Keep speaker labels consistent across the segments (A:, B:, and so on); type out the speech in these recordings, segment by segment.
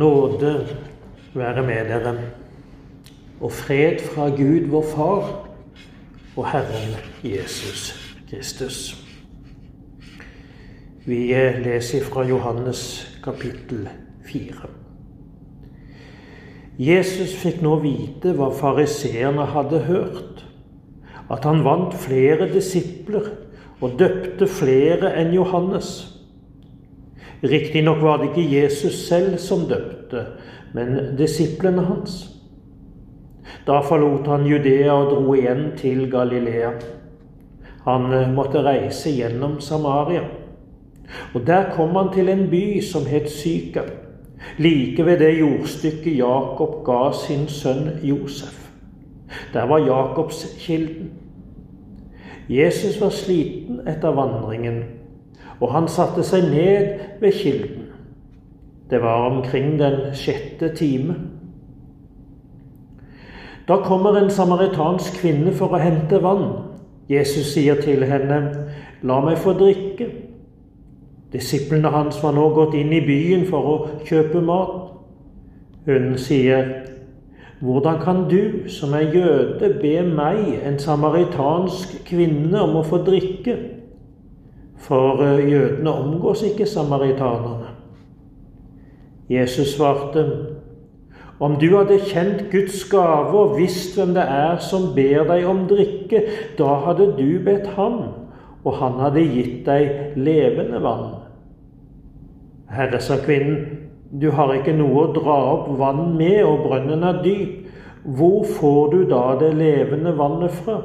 A: Nåde være med dere, og fred fra Gud vår Far og Herren Jesus Kristus. Vi leser fra Johannes kapittel 4. Jesus fikk nå vite hva fariseerne hadde hørt, at han vant flere disipler og døpte flere enn Johannes. Riktignok var det ikke Jesus selv som døpte, men disiplene hans. Da forlot han Judea og dro igjen til Galilea. Han eh, måtte reise gjennom Samaria. Og Der kom han til en by som het Syka, like ved det jordstykket Jakob ga sin sønn Josef. Der var Jakobskilden. Jesus var sliten etter vandringen og han satte seg ned ved kilden. Det var omkring den sjette time. Da kommer en samaritansk kvinne for å hente vann. Jesus sier til henne, 'La meg få drikke'. Disiplene hans var nå gått inn i byen for å kjøpe mat. Hun sier, 'Hvordan kan du, som er jøde, be meg, en samaritansk kvinne, om å få drikke?' For eh, jødene omgås ikke samaritanerne. Jesus svarte, om du hadde kjent Guds gave og visst hvem det er som ber deg om drikke, da hadde du bedt ham, og han hadde gitt deg levende vann. Herre, sa kvinnen, du har ikke noe å dra opp vann med, og brønnen er dyp. Hvor får du da det levende vannet fra?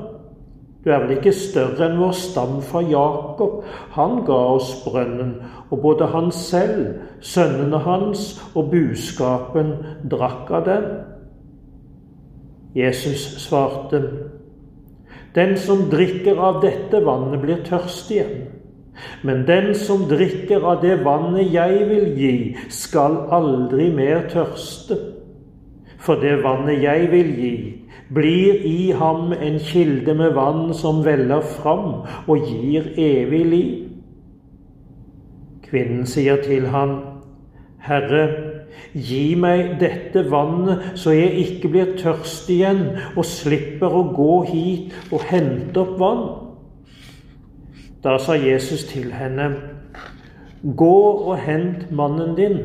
A: Du er vel ikke større enn vår stamfar Jakob. Han ga oss brønnen, og både han selv, sønnene hans og buskapen drakk av den. Jesus svarte, Den som drikker av dette vannet, blir tørst igjen. Men den som drikker av det vannet jeg vil gi, skal aldri mer tørste. For det vannet jeg vil gi, blir i ham en kilde med vann som veller fram og gir evig liv. Kvinnen sier til ham, Herre, gi meg dette vannet, så jeg ikke blir tørst igjen og slipper å gå hit og hente opp vann. Da sa Jesus til henne, Gå og hent mannen din,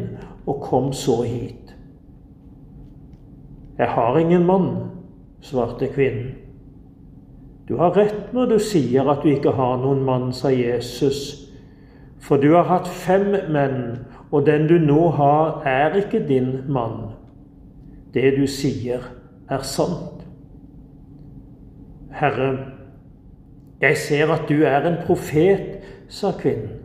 A: og kom så hit. Jeg har ingen mann, svarte kvinnen. Du har rett når du sier at du ikke har noen mann, sa Jesus. For du har hatt fem menn, og den du nå har, er ikke din mann. Det du sier, er sant. Herre, jeg ser at du er en profet, sa kvinnen.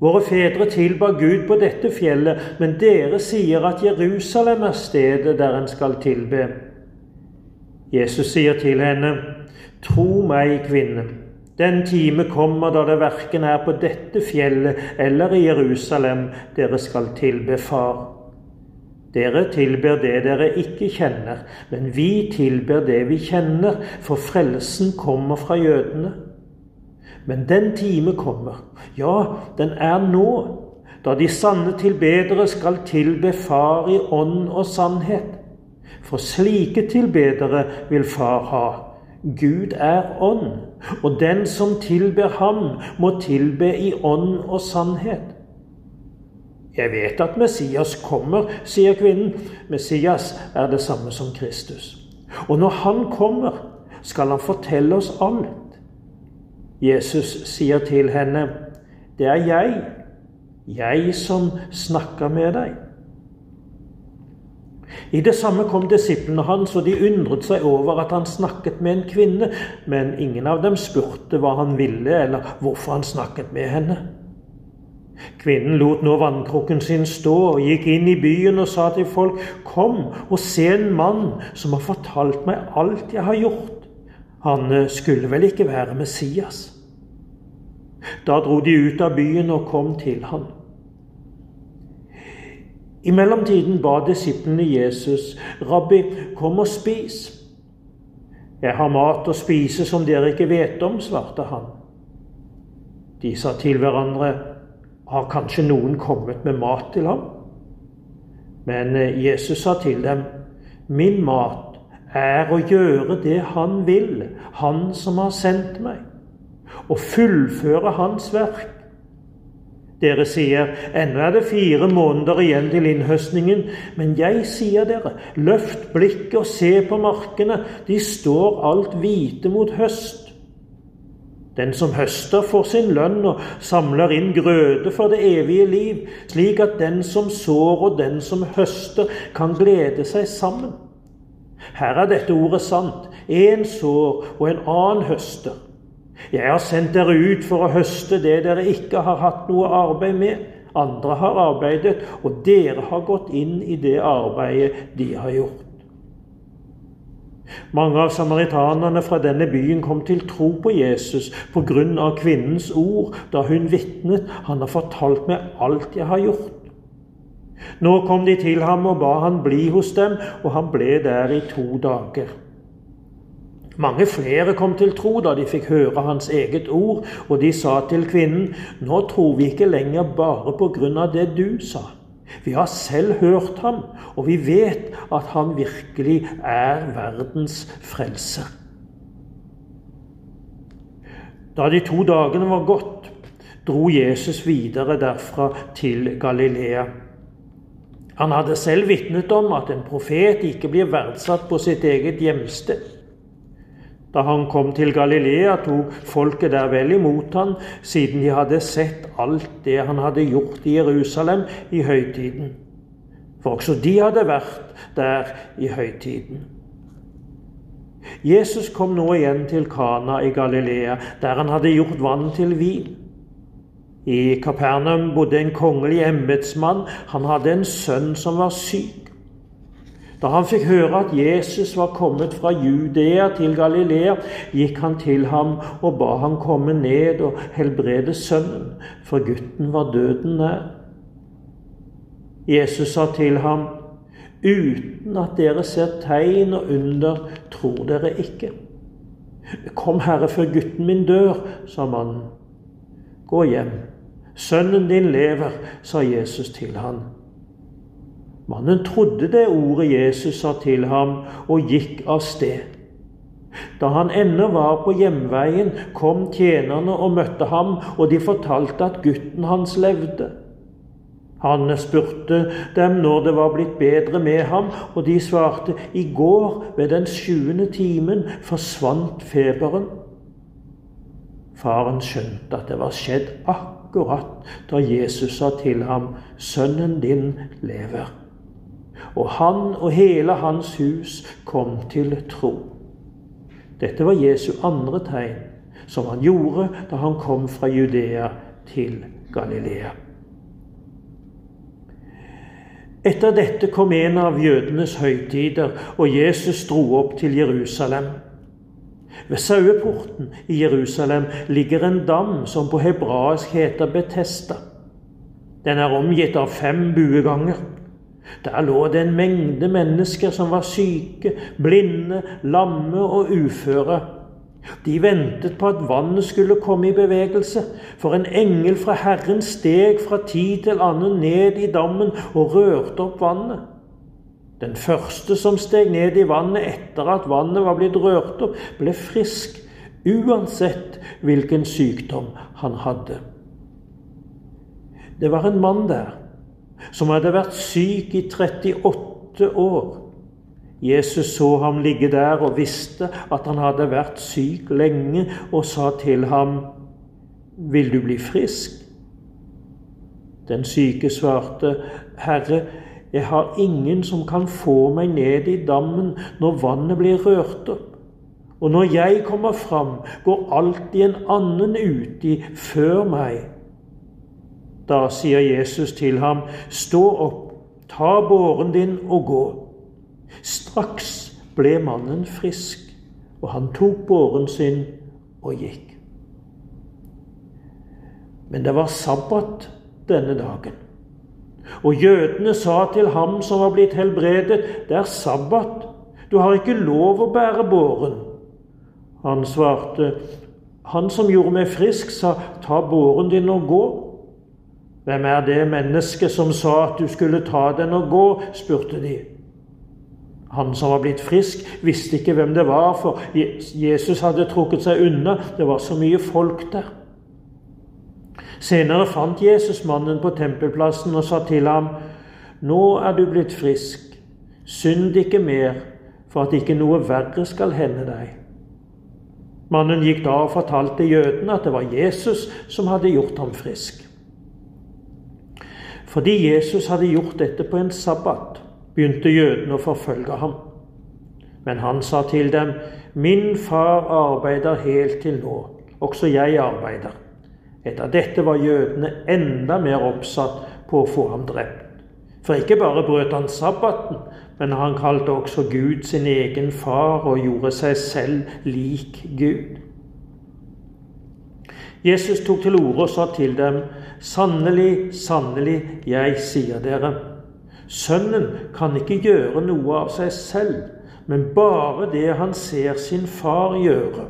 A: Våre fedre tilba Gud på dette fjellet, men dere sier at Jerusalem er stedet der en skal tilbe. Jesus sier til henne, Tro meg, kvinne, den time kommer da det verken er på dette fjellet eller i Jerusalem dere skal tilbe Far. Dere tilber det dere ikke kjenner, men vi tilber det vi kjenner, for frelsen kommer fra jødene. Men den time kommer, ja, den er nå, da de sanne tilbedere skal tilbe Far i ånd og sannhet. For slike tilbedere vil Far ha. Gud er ånd, og den som tilber ham, må tilbe i ånd og sannhet. Jeg vet at Messias kommer, sier kvinnen. Messias er det samme som Kristus. Og når han kommer, skal han fortelle oss alt. Jesus sier til henne, 'Det er jeg, jeg som snakker med deg.' I det samme kom disiplene hans, og de undret seg over at han snakket med en kvinne, men ingen av dem spurte hva han ville, eller hvorfor han snakket med henne. Kvinnen lot nå vannkrukken sin stå og gikk inn i byen og sa til folk, Kom og se en mann som har fortalt meg alt jeg har gjort. Han eh, skulle vel ikke være Messias? Da dro de ut av byen og kom til ham. I mellomtiden ba disiplene Jesus, 'Rabbi, kom og spis.' 'Jeg har mat å spise som dere ikke vet om', svarte han. De sa til hverandre, 'Har kanskje noen kommet med mat til ham?' Men eh, Jesus sa til dem, Min mat er å gjøre det Han vil, Han som har sendt meg, og fullføre Hans verk. Dere sier, ennå er det fire måneder igjen til innhøstningen, men jeg sier dere, løft blikket og se på markene, de står alt hvite mot høst. Den som høster, får sin lønn og samler inn grøde for det evige liv, slik at den som sår og den som høster, kan glede seg sammen. Her er dette ordet sant. Én sår og en annen høster. Jeg har sendt dere ut for å høste det dere ikke har hatt noe arbeid med. Andre har arbeidet, og dere har gått inn i det arbeidet de har gjort. Mange av samaritanerne fra denne byen kom til tro på Jesus av kvinnens ord da hun vitnet 'Han har fortalt meg alt jeg har gjort'. Nå kom de til ham og ba han bli hos dem, og han ble der i to dager. Mange flere kom til tro da de fikk høre hans eget ord, og de sa til kvinnen, 'Nå tror vi ikke lenger bare på grunn av det du sa.' Vi har selv hørt ham, og vi vet at han virkelig er verdens frelser. Da de to dagene var gått, dro Jesus videre derfra til Galilea. Han hadde selv vitnet om at en profet ikke blir verdsatt på sitt eget hjemsted. Da han kom til Galilea, tok folket der vel imot han, siden de hadde sett alt det han hadde gjort i Jerusalem i høytiden. For også de hadde vært der i høytiden. Jesus kom nå igjen til Kana i Galilea, der han hadde gjort vann til vin. I Kapernaum bodde en kongelig embetsmann. Han hadde en sønn som var syk. Da han fikk høre at Jesus var kommet fra Judea til Galilea, gikk han til ham og ba ham komme ned og helbrede sønnen, for gutten var døden nær. Jesus sa til ham, uten at dere ser tegn og under, tror dere ikke. Kom, Herre, før gutten min dør, sa mannen. Gå hjem. Sønnen din lever, sa Jesus til ham. Mannen trodde det ordet Jesus sa til ham, og gikk av sted. Da han ennå var på hjemveien, kom tjenerne og møtte ham, og de fortalte at gutten hans levde. Han spurte dem når det var blitt bedre med ham, og de svarte i går ved den sjuende timen forsvant feberen. Faren skjønte at det var skjedd akkurat da Jesus sa til ham, sønnen din lever og han og hele hans hus kom til tro. Dette var Jesu andre tegn, som han gjorde da han kom fra Judea til Galilea. Etter dette kom en av jødenes høytider, og Jesus dro opp til Jerusalem. Ved saueporten i Jerusalem ligger en dam som på hebraisk heter Betesta. Den er omgitt av fem bueganger. Der lå det en mengde mennesker som var syke, blinde, lamme og uføre. De ventet på at vannet skulle komme i bevegelse, for en engel fra Herren steg fra tid til annen ned i dammen og rørte opp vannet. Den første som steg ned i vannet etter at vannet var blitt rørt opp, ble frisk, uansett hvilken sykdom han hadde. Det var en mann der som hadde vært syk i 38 år. Jesus så ham ligge der og visste at han hadde vært syk lenge, og sa til ham, 'Vil du bli frisk?' Den syke svarte, 'Herre, jeg har ingen som kan få meg ned i dammen når vannet blir rørt opp.' Og når jeg kommer fram, går alltid en annen uti før meg. Da sier Jesus til ham, Stå opp, ta båren din og gå. Straks ble mannen frisk, og han tok båren sin og gikk. Men det var sabbat denne dagen. Og jødene sa til ham som var blitt helbredet, det er sabbat, du har ikke lov å bære båren. Han svarte, han som gjorde meg frisk, sa, ta båren din og gå. Hvem er det mennesket som sa at du skulle ta den og gå? spurte de. Han som var blitt frisk, visste ikke hvem det var, for Jesus hadde trukket seg unna. Det var så mye folk der. Senere fant Jesus mannen på tempelplassen og sa til ham, Nå er du blitt frisk, synd ikke mer, for at ikke noe verre skal hende deg. Mannen gikk da og fortalte jødene at det var Jesus som hadde gjort ham frisk. Fordi Jesus hadde gjort dette på en sabbat, begynte jødene å forfølge ham. Men han sa til dem, Min far arbeider helt til nå, også jeg arbeider. Etter dette var jødene enda mer oppsatt på å få ham drept. For ikke bare brøt han sabbaten, men han kalte også Gud sin egen far og gjorde seg selv lik Gud. Jesus tok til orde og sa til dem, Sannelig, sannelig, jeg sier dere, Sønnen kan ikke gjøre noe av seg selv, men bare det han ser sin far gjøre.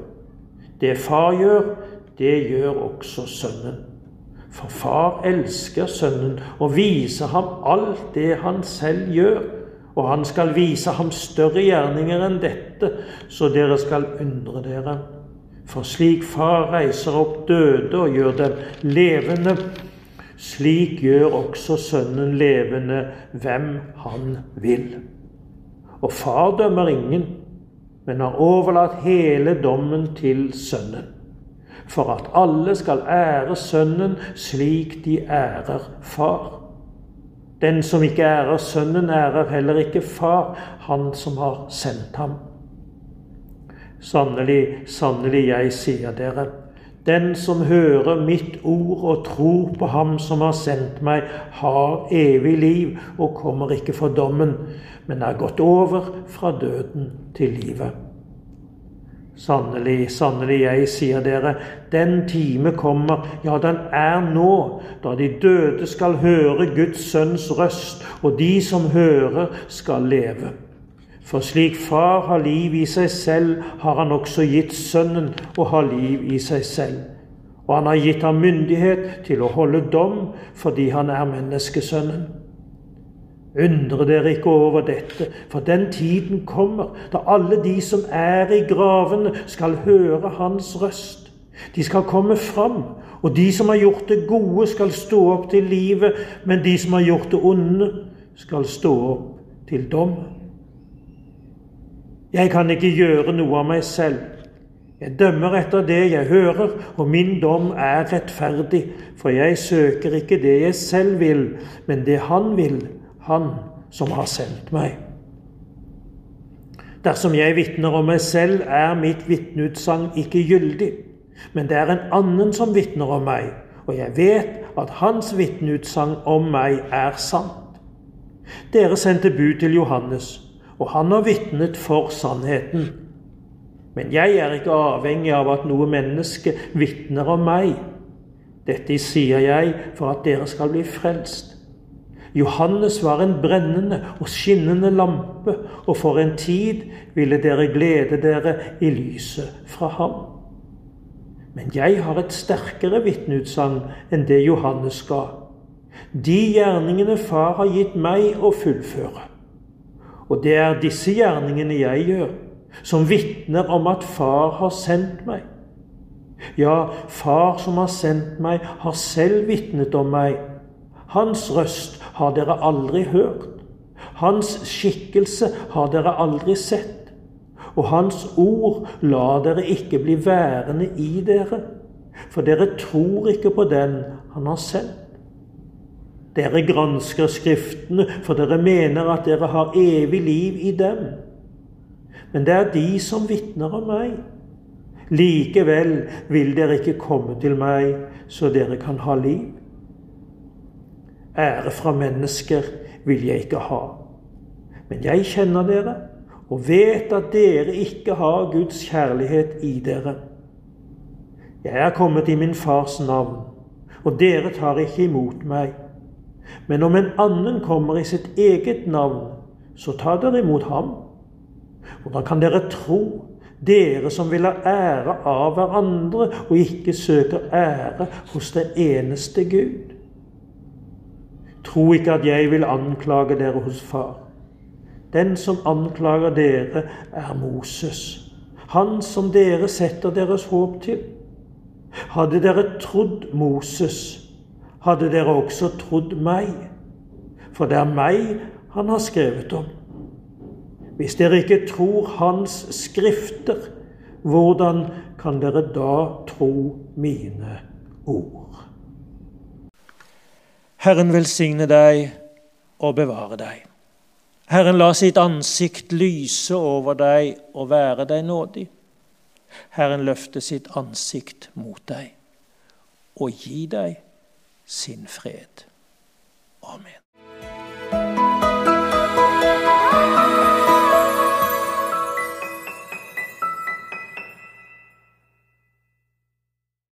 A: Det far gjør, det gjør også Sønnen. For far elsker Sønnen og viser ham alt det han selv gjør. Og han skal vise ham større gjerninger enn dette, så dere skal undre dere. For slik Far reiser opp døde og gjør dem levende, slik gjør også Sønnen levende hvem han vil. Og Far dømmer ingen, men har overlatt hele dommen til Sønnen, for at alle skal ære Sønnen slik de ærer Far. Den som ikke ærer Sønnen, ærer heller ikke Far, han som har sendt ham. Sannelig, sannelig, jeg sier dere, den som hører mitt ord og tror på Ham som har sendt meg, har evig liv og kommer ikke for dommen, men er gått over fra døden til livet. Sannelig, sannelig, jeg sier dere, den time kommer, ja, den er nå, da de døde skal høre Guds sønns røst, og de som hører, skal leve. For slik Far har liv i seg selv, har han også gitt Sønnen å ha liv i seg selv. Og han har gitt ham myndighet til å holde dom fordi han er menneskesønnen. Undre dere ikke over dette, for den tiden kommer da alle de som er i gravene, skal høre hans røst. De skal komme fram, og de som har gjort det gode, skal stå opp til livet, men de som har gjort det onde, skal stå opp til dom. Jeg kan ikke gjøre noe av meg selv. Jeg dømmer etter det jeg hører, og min dom er rettferdig, for jeg søker ikke det jeg selv vil, men det Han vil, Han som har sendt meg. Dersom jeg vitner om meg selv, er mitt vitneutsagn ikke gyldig, men det er en annen som vitner om meg, og jeg vet at hans vitneutsagn om meg er sant. Dere sendte bud til Johannes og han har vitnet for sannheten. Men jeg er ikke avhengig av at noe menneske vitner om meg. Dette sier jeg for at dere skal bli frelst. Johannes var en brennende og skinnende lampe, og for en tid ville dere glede dere i lyset fra ham. Men jeg har et sterkere vitneutsagn enn det Johannes ga. De gjerningene Far har gitt meg å fullføre. Og det er disse gjerningene jeg gjør, som vitner om at Far har sendt meg. Ja, Far som har sendt meg, har selv vitnet om meg. Hans røst har dere aldri hørt. Hans skikkelse har dere aldri sett. Og hans ord lar dere ikke bli værende i dere, for dere tror ikke på den han har sendt. Dere gransker Skriftene, for dere mener at dere har evig liv i dem. Men det er de som vitner om meg. Likevel vil dere ikke komme til meg, så dere kan ha liv. Ære fra mennesker vil jeg ikke ha. Men jeg kjenner dere og vet at dere ikke har Guds kjærlighet i dere. Jeg er kommet i min fars navn, og dere tar ikke imot meg. Men om en annen kommer i sitt eget navn, så ta dere imot ham. Hvordan kan dere tro, dere som vil ha ære av hverandre og ikke søker ære hos den eneste Gud? Tro ikke at jeg vil anklage dere hos Far. Den som anklager dere, er Moses, han som dere setter deres håp til. Hadde dere trodd Moses, hadde dere også trodd meg, for det er meg han har skrevet om. Hvis dere ikke tror Hans skrifter, hvordan kan dere da tro mine ord? Herren velsigne deg og bevare deg. Herren la sitt ansikt lyse over deg og være deg nådig. Herren løfte sitt ansikt mot deg og gi deg sin fred. Amen.